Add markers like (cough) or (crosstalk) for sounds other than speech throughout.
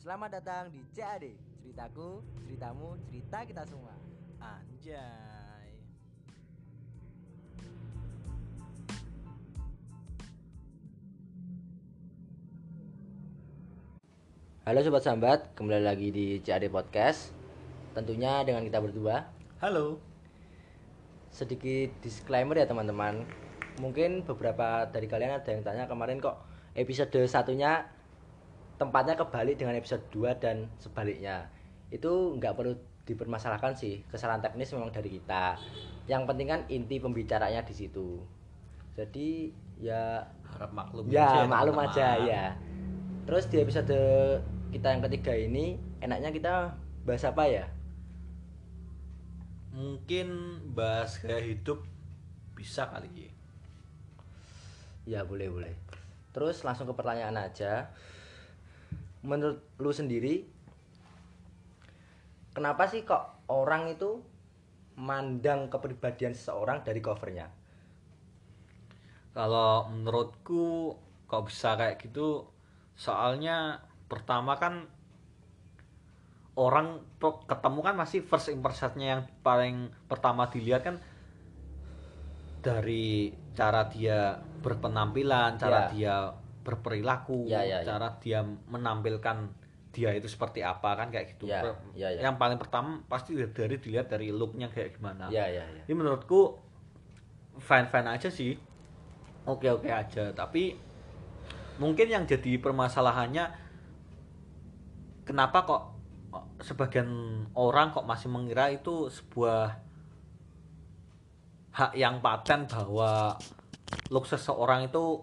Selamat datang di CAD Ceritaku, ceritamu, cerita kita semua Anjay. Halo Sobat Sambat, kembali lagi di CAD Podcast Tentunya dengan kita berdua Halo. Sedikit disclaimer ya teman-teman Mungkin beberapa dari kalian ada yang tanya kemarin kok episode satunya tempatnya kebalik dengan episode 2 dan sebaliknya. Itu nggak perlu dipermasalahkan sih Kesalahan teknis memang dari kita. Yang penting kan inti pembicaranya di situ. Jadi ya Harap maklum ya aja, maklum teman-teman. aja ya. Terus di episode kita yang ketiga ini enaknya kita bahas apa ya? Mungkin bahas gaya hidup bisa kali ya. ya boleh boleh. Terus langsung ke pertanyaan aja menurut lu sendiri kenapa sih kok orang itu mandang kepribadian seseorang dari covernya Kalau menurutku kok bisa kayak gitu soalnya pertama kan orang ketemu kan masih first impressionnya yang paling pertama dilihat kan dari cara dia berpenampilan, cara Ya. dia berperilaku, Ya, ya, ya. cara dia menampilkan dia itu seperti apa kan kayak gitu. Ya, ya, ya. Yang paling pertama pasti dari dilihat dari looknya kayak gimana. ya ya ya Ini menurutku fine fine aja sih, oke oke aja. Tapi mungkin yang jadi permasalahannya kenapa kok sebagian orang kok masih mengira itu sebuah hak yang paten bahwa look seseorang itu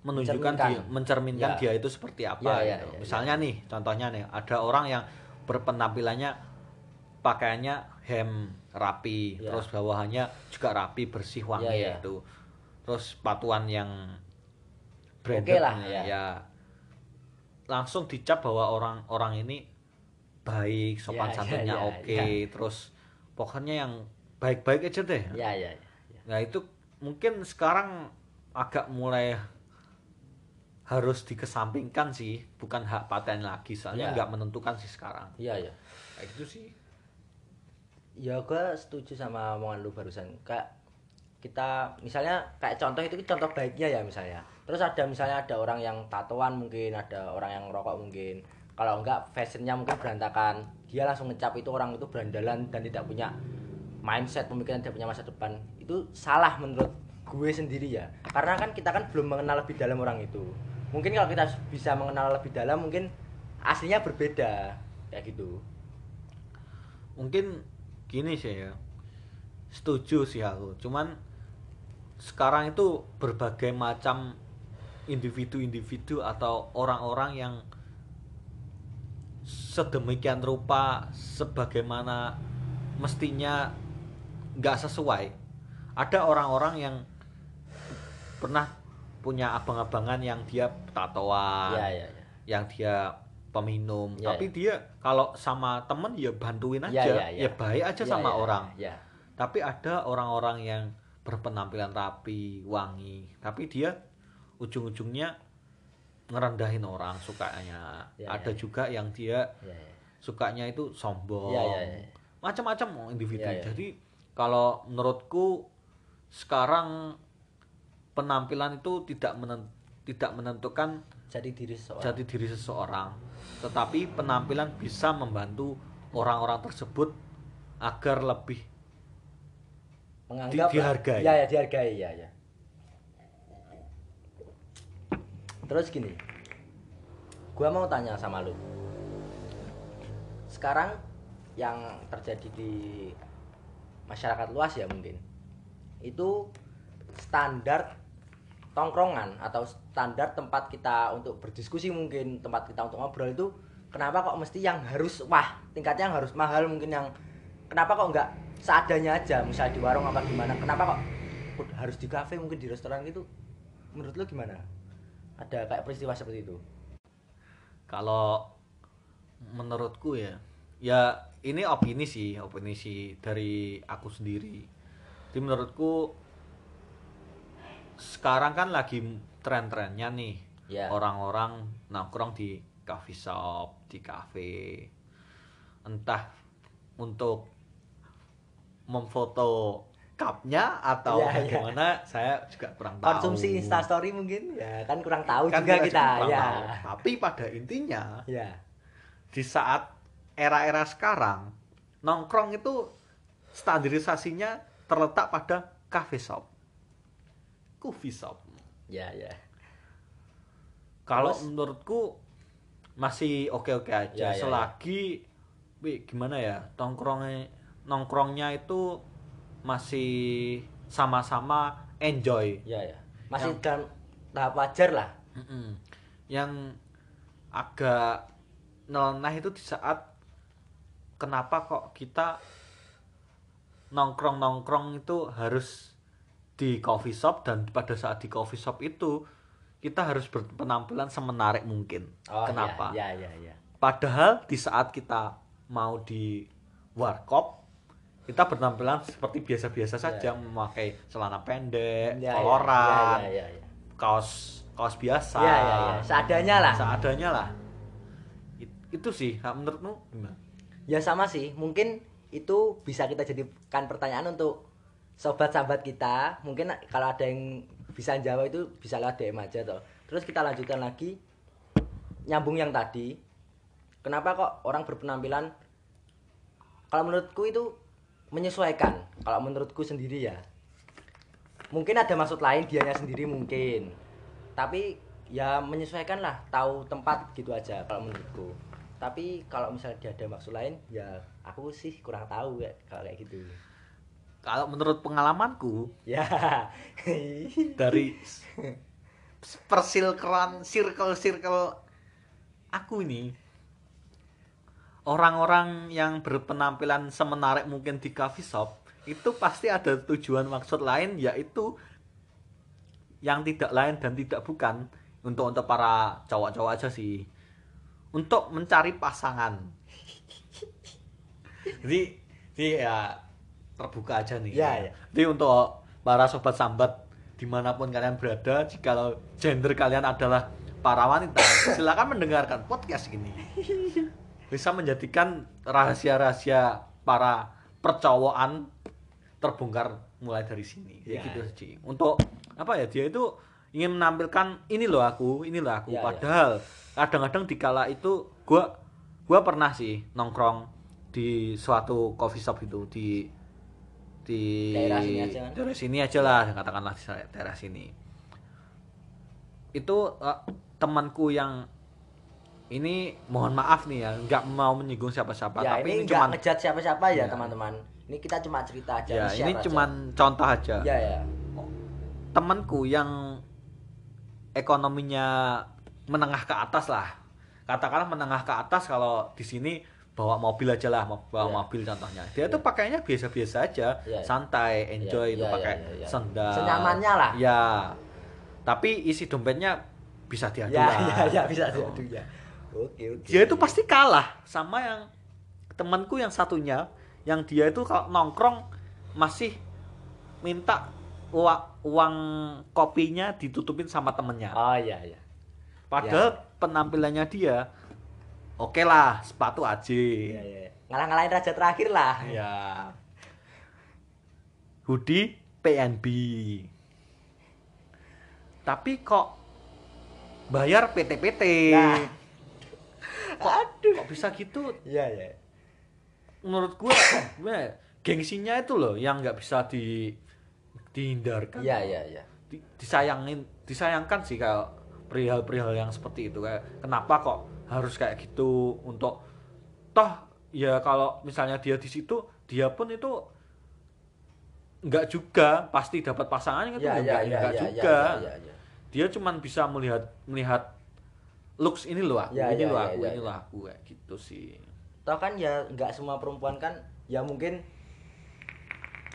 menunjukkan Mencerminkan. dia, mencerminkan Ya. dia itu seperti apa Ya, ya, gitu. ya, ya. Misalnya nih, contohnya nih, ada orang yang berpenampilannya pakaiannya hem rapi, Ya. terus bawahannya juga rapi, bersih, wangi Ya, ya. itu. Terus patuan yang branded lah, ya. ya. Langsung dicap bahwa orang-orang ini baik, sopan Ya, ya, santunnya ya, oke, ya. terus pokoknya yang baik-baik aja deh. ya ya, ya, ya. Nah itu mungkin sekarang agak mulai harus dikesampingkan sih, bukan hak paten lagi, soalnya Ya. nggak menentukan sih sekarang. Iya ya. Kayak gitu sih. Ya gue setuju sama omongan lu barusan. Kayak kita misalnya kayak contoh itu contoh baiknya ya misalnya. Terus ada misalnya ada orang yang tatoan mungkin, ada orang yang rokok mungkin. Kalau enggak fashionnya mungkin berantakan, dia langsung ngecap itu orang itu berandalan dan tidak punya mindset pemikiran tidak punya masa depan. Itu salah menurut gue sendiri ya. Karena kan kita kan belum mengenal lebih dalam orang itu. Mungkin kalau kita bisa mengenal lebih dalam mungkin aslinya berbeda kayak gitu. Mungkin gini sih ya, setuju sih aku. Cuman sekarang itu berbagai macam individu-individu atau orang-orang yang sedemikian rupa sebagaimana mestinya nggak sesuai. Ada orang-orang yang pernah punya abang-abangan yang dia tatoan, Iya iya iya. yang dia peminum, Ya, tapi dia kalau sama temen ya bantuin aja, Ya, ya, ya. ya baik aja Ya, sama ya, orang. Ya. Tapi ada orang-orang yang berpenampilan rapi, wangi, tapi dia ujung-ujungnya ngerendahin orang sukanya. Ya, ada ya. juga yang dia Ya, ya. sukanya itu sombong, Ya, ya, ya. macam-macam individu. Ya, ya. Jadi kalau menurutku sekarang penampilan itu tidak tidak menentukan Jadi diri seseorang. jati diri seseorang, tetapi penampilan bisa membantu orang-orang tersebut agar lebih menganggap di- dihargai. Ya ya dihargai ya ya. Terus gini. Gua mau tanya sama lu. Sekarang yang terjadi di masyarakat luas ya mungkin. Itu standar tongkrongan atau standar tempat kita untuk berdiskusi mungkin tempat kita untuk ngobrol itu kenapa kok mesti yang harus wah tingkatnya yang harus mahal mungkin yang kenapa kok nggak seadanya aja misalnya di warung apa gimana kenapa kok harus di kafe mungkin di restoran gitu? Menurut lu gimana? Ada kayak peristiwa seperti itu? Kalau menurutku ya ya ini opini sih opini sih dari aku sendiri. Jadi menurutku sekarang kan lagi tren-trennya nih Ya. orang-orang nongkrong di coffee shop di cafe entah untuk memfoto cupnya atau Iya, iya. bagaimana saya juga kurang tahu Konsumsi instastory mungkin ya kan kurang tahu Kan juga kita kita. Ya. tahu. tapi pada intinya Ya. di saat era-era sekarang nongkrong itu standarisasinya terletak pada coffee shop coffee shop Ya, ya. kalau menurutku masih oke-oke aja Ya, ya, ya. selagi Wi, gimana ya nongkrongnya nongkrongnya itu masih sama-sama enjoy Ya, ya. Masih Yang- dalam tahap wajar lah. Yang agak nyeleneh itu di saat kenapa kok kita nongkrong-nongkrong itu harus di coffee shop dan pada saat di coffee shop itu kita harus berpenampilan semenarik mungkin. Oh, kenapa? Ya, ya, ya. ya. Padahal di saat kita mau di warkop kita berpenampilan seperti biasa-biasa saja Ya. memakai celana pendek, Ya, ya, koloran, Ya, ya, ya. kaos kaos biasa. Ya, ya, ya. Seadanya lah. Seadanya lah. It- itu sih, nah, menurutmu gimana? Ya sama sih, mungkin itu bisa kita jadikan pertanyaan untuk sobat-sobat kita. Mungkin kalau ada yang bisa jawab itu bisa lewat DM aja toh. Terus kita lanjutkan lagi nyambung yang tadi. Kenapa kok orang berpenampilan kalau menurutku itu menyesuaikan. Kalau menurutku sendiri ya. Mungkin ada maksud lain dianya sendiri mungkin. Tapi ya menyesuaikan lah, tahu tempat gitu aja kalau menurutku. Tapi kalau misalnya dia ada maksud lain, ya aku sih kurang tahu ya kalau kayak gitu. Kalau menurut pengalamanku Ya. (laughs) dari persilkeran circle-circle aku ini orang-orang yang berpenampilan semenarik mungkin di coffee shop itu pasti ada tujuan maksud lain yaitu yang tidak lain dan tidak bukan untuk untuk para cowok-cowok aja sih untuk mencari pasangan (laughs) jadi jadi ya terbuka aja nih Ya, ya. jadi untuk para sobat sambat di mana pun kalian berada jika gender kalian adalah para wanita (coughs) silakan mendengarkan podcast ini bisa menjadikan rahasia-rahasia para percowokan terbongkar mulai dari sini Jadi Ya. gitu sih untuk apa ya dia itu ingin menampilkan ini loh aku ini loh aku Ya, ya. padahal kadang-kadang di kala itu gua gua pernah sih nongkrong di suatu coffee shop itu di di Daerah sini aja kan? daerah sini aja lah katakanlah di daerah sini itu eh, temanku yang ini mohon maaf nih ya nggak mau menyinggung siapa-siapa ya tapi ini ini, cuman ngejat siapa-siapa ya Ya. teman-teman. Ini kita cuma cerita aja. ya ini aja. cuman contoh aja Ya ya. temanku yang ekonominya menengah ke atas lah katakanlah menengah ke atas kalau di sini bawa mobil aja lah bawa Iya. mobil contohnya dia tuh pakainya biasa-biasa aja Iya. santai enjoy Iya, itu iya, pakai iya, iya. sendal Senyamannya lah. ya tapi isi dompetnya bisa diadu Ya lah ya ya bisa Gitu. diadu ya. Oke oke. dia itu pasti kalah sama yang temanku yang satunya yang dia itu kalau nongkrong masih minta uang, uang kopinya ditutupin sama temennya Oh iya iya. padahal penampilannya dia oke lah sepatu aja Iya iya. Ngalah-ngalahin raja terakhir lah. ya hoodie PNB tapi kok bayar PT-PT Nah. kok, Aduh. kok bisa gitu Iya iya. menurut gue gue gengsinya itu loh yang nggak bisa di dihindarkan Iya iya iya. Di- disayangin disayangkan sih kalau perihal-perihal yang seperti itu kayak kenapa kok harus kayak gitu untuk toh ya kalau misalnya dia di situ dia pun itu nggak juga pasti dapat pasangan itu Iya nggak iya nggak iya juga. iya, iya, iya. dia cuman bisa melihat melihat looks ini loh aku Ya, ini ya, loh ya, aku ya, ini ya. loh aku kayak gitu sih. Toh kan ya nggak semua perempuan kan ya mungkin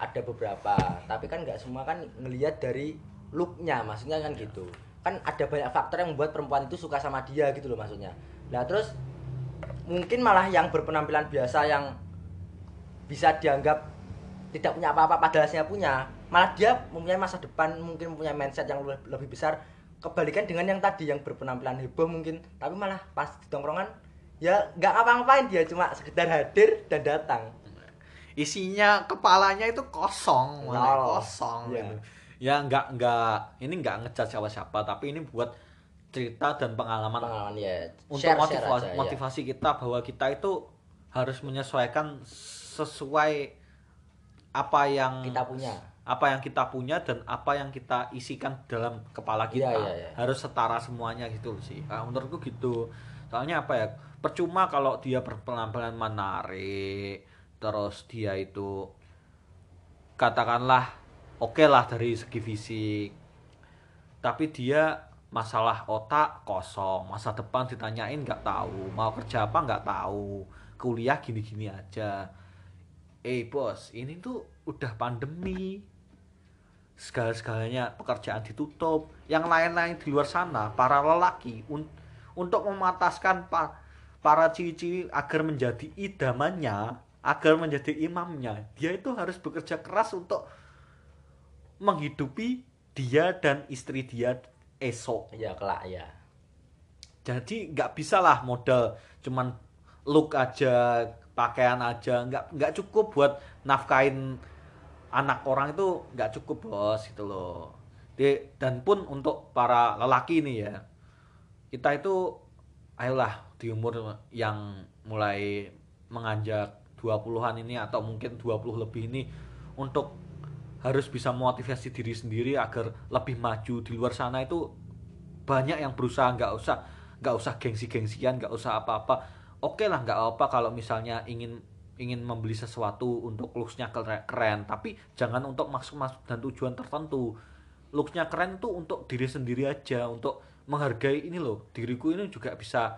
ada beberapa tapi kan nggak semua kan ngelihat dari looknya maksudnya kan gitu. Kan ada banyak faktor yang membuat perempuan itu suka sama dia gitu loh maksudnya nah terus mungkin malah yang berpenampilan biasa yang bisa dianggap tidak punya apa-apa padahal aslinya punya malah dia mempunyai masa depan mungkin punya mindset yang lebih, besar kebalikan dengan yang tadi yang berpenampilan heboh mungkin tapi malah pas di tongkrongan ya nggak ngapa-ngapain dia cuma sekedar hadir dan datang isinya kepalanya itu kosong malah kosong Iya. gitu. ya nggak nggak ini nggak ngecat siapa siapa tapi ini buat cerita dan pengalaman pengalaman ya untuk share- share motivasi, aja, ya. motivasi kita bahwa kita itu harus menyesuaikan sesuai apa yang kita punya. apa yang kita punya dan apa yang kita isikan dalam kepala Iya, kita. iya, iya. harus setara semuanya gitu sih Nah, menurutku gitu. Soalnya apa ya percuma kalau dia berpenampilan menarik terus dia itu katakanlah oke lah dari segi fisik tapi dia masalah otak kosong masa depan ditanyain nggak tahu mau kerja apa nggak tahu kuliah gini-gini aja. Eh bos ini tuh udah pandemi. Segala-segalanya pekerjaan ditutup. Yang lain-lain di luar sana para lelaki un- untuk memataskan pa- para ciwi-ciwi agar menjadi idamannya agar menjadi imamnya dia itu harus bekerja keras untuk menghidupi dia dan istri dia esok. Ya kelak ya. Jadi nggak bisa lah modal cuman look aja pakaian aja nggak nggak cukup buat nafkain anak orang itu nggak cukup bos gitu loh. Di- dan pun untuk para lelaki nih ya kita itu ayolah di umur yang mulai menganjak 20-an ini atau mungkin 20 lebih ini untuk harus bisa motivasi diri sendiri agar lebih maju di luar sana itu banyak yang berusaha nggak usah nggak usah gengsi-gengsian nggak usah apa-apa. Oke lah nggak apa kalau misalnya ingin ingin membeli sesuatu untuk looksnya keren, tapi jangan untuk maksud-maksud dan tujuan tertentu. Looksnya keren tuh untuk diri sendiri aja untuk menghargai ini loh diriku ini juga bisa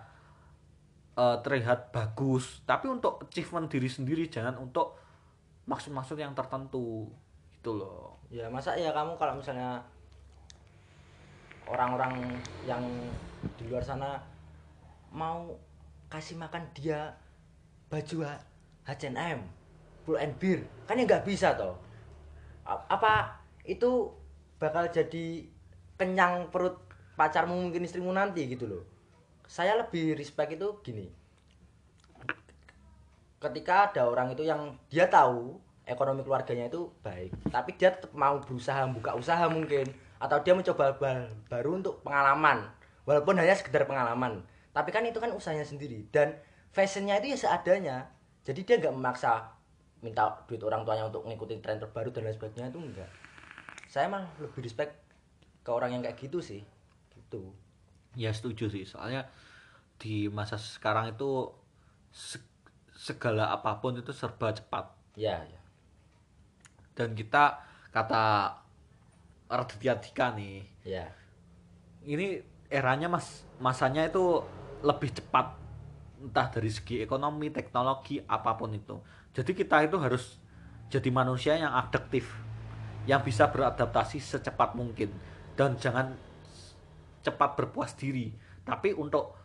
eh, terlihat bagus. Tapi untuk achievement diri sendiri jangan untuk maksud-maksud yang tertentu gitu loh. Ya masa ya kamu kalau misalnya orang-orang yang di luar sana mau kasih makan dia baju H&M full and beer kan ya nggak bisa toh. Apa itu bakal jadi kenyang perut pacarmu mungkin istrimu nanti gitu loh. Saya lebih respect itu gini. Ketika ada orang itu yang dia tahu ekonomi keluarganya itu baik. Tapi dia tetap mau berusaha buka usaha mungkin. Atau dia mencoba ba- baru untuk pengalaman. Walaupun hanya sekedar pengalaman. Tapi kan itu kan usahanya sendiri. Dan fashionnya itu ya seadanya. Jadi dia nggak memaksa minta duit orang tuanya untuk ngikutin tren terbaru dan lain sebagainya itu enggak. Saya malah lebih respect ke orang yang kayak gitu sih. Gitu. Ya setuju sih, soalnya di masa sekarang itu se- segala apa pun itu serba cepat. Ya ya dan kita kata Raditya Dika nih, ya ini eranya mas masanya itu lebih cepat entah dari segi ekonomi, teknologi apa pun itu. Jadi kita itu harus jadi manusia yang adaptif, yang bisa beradaptasi secepat mungkin dan jangan cepat berpuas diri, tapi untuk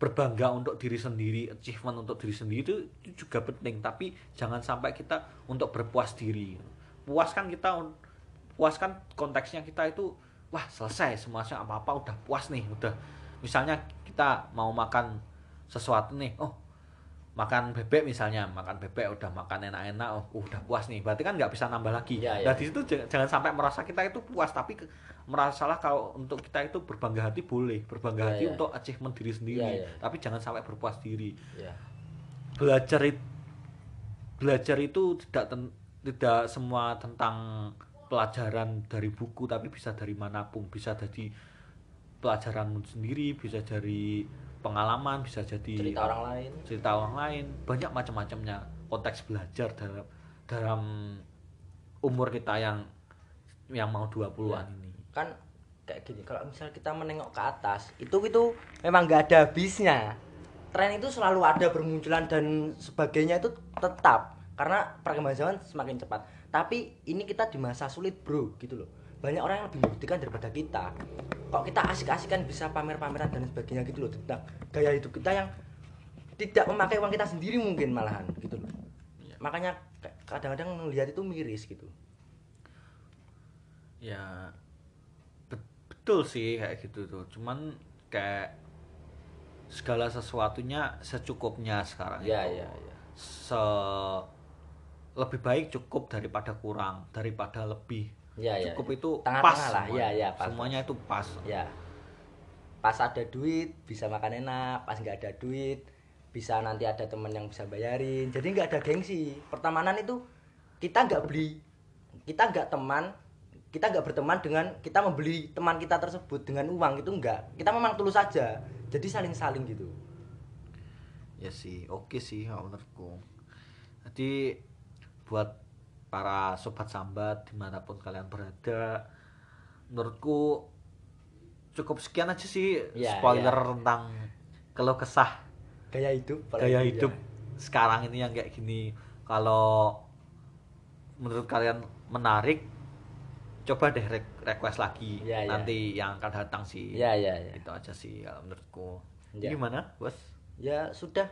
berbangga untuk diri sendiri, achievement untuk diri sendiri itu, itu juga penting, tapi jangan sampai kita untuk berpuas diri. Puaskan kita puaskan konteksnya kita itu wah selesai semuanya apa apa udah puas nih udah misalnya kita mau makan sesuatu nih oh makan bebek misalnya makan bebek udah makan enak-enak oh udah puas nih berarti kan nggak bisa nambah lagi Iya, iya. nah di situ jangan, sampai merasa kita itu puas tapi ke- merasalah kalau untuk kita itu berbangga hati boleh berbangga Iya, hati iya. untuk achievement diri sendiri Iya, iya. tapi jangan sampai berpuas diri ya belajar belajar itu tidak ten- tidak semua tentang pelajaran dari buku tapi bisa dari mana pun. Bisa dari pelajaranmu sendiri bisa dari pengalaman bisa jadi cerita orang lain. cerita orang lain. Banyak macam-macamnya. Konteks belajar dalam dalam umur kita yang yang mau 20-an ini. Kan kayak gini kalau misal kita menengok ke atas itu itu memang nggak ada habisnya. Tren itu selalu ada bermunculan dan sebagainya itu tetap karena perkembangan zaman semakin cepat. Tapi ini kita di masa sulit bro gitu loh. Banyak orang yang lebih membuktikan daripada kita. Kok kita asik-asikan bisa pamer-pameran dan sebagainya gitu loh tentang gaya hidup kita yang tidak memakai uang kita sendiri mungkin malahan gitu loh. Makanya kayak kadang-kadang melihat itu miris gitu. Ya bet- betul sih kayak gitu tuh. Cuman kayak segala sesuatunya secukupnya sekarang Iya, itu. iya, iya. se lebih baik cukup daripada kurang daripada lebih. Iya, iya, cukup iya. itu Tengah-tengah pas lah. semuanya. Iya, iya, pas, semuanya itu pas. Ya. Pas ada duit bisa makan enak. Pas nggak ada duit bisa nanti ada teman yang bisa bayarin. Jadi nggak ada gengsi. Pertemanan itu kita nggak beli. Kita nggak teman. Kita nggak berteman dengan kita membeli teman kita tersebut dengan uang itu enggak kita memang tulus saja. Jadi saling saling gitu. Ya sih oke sih kalau menurutku. Jadi buat para sobat sambat di mana pun kalian berada menurutku cukup sekian aja sih Ya, spoiler ya. tentang keluh kesah gaya hidup gaya ya. hidup sekarang ini yang kayak gini kalau menurut kalian menarik coba deh re- request lagi Ya, ya. nanti yang akan datang sih ya ya ya itu aja sih kalau menurutku Ya. gimana bos ya sudah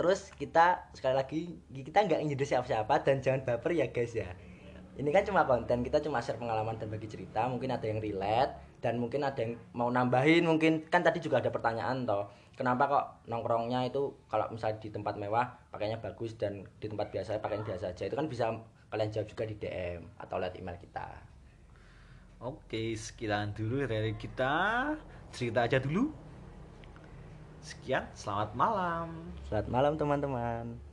terus kita sekali lagi kita nggak jadi siapa-siapa dan jangan baper ya guys ya ini kan cuma konten kita cuma share pengalaman dan bagi cerita mungkin ada yang relate dan mungkin ada yang mau nambahin mungkin kan tadi juga ada pertanyaan toh kenapa kok nongkrongnya itu kalau misalnya di tempat mewah pakainya bagus dan di tempat biasa pakainya biasa aja itu kan bisa kalian jawab juga di DM atau lewat email kita Oke, sekian dulu dari kita. Cerita aja dulu. Sekian, selamat malam. selamat malam teman-teman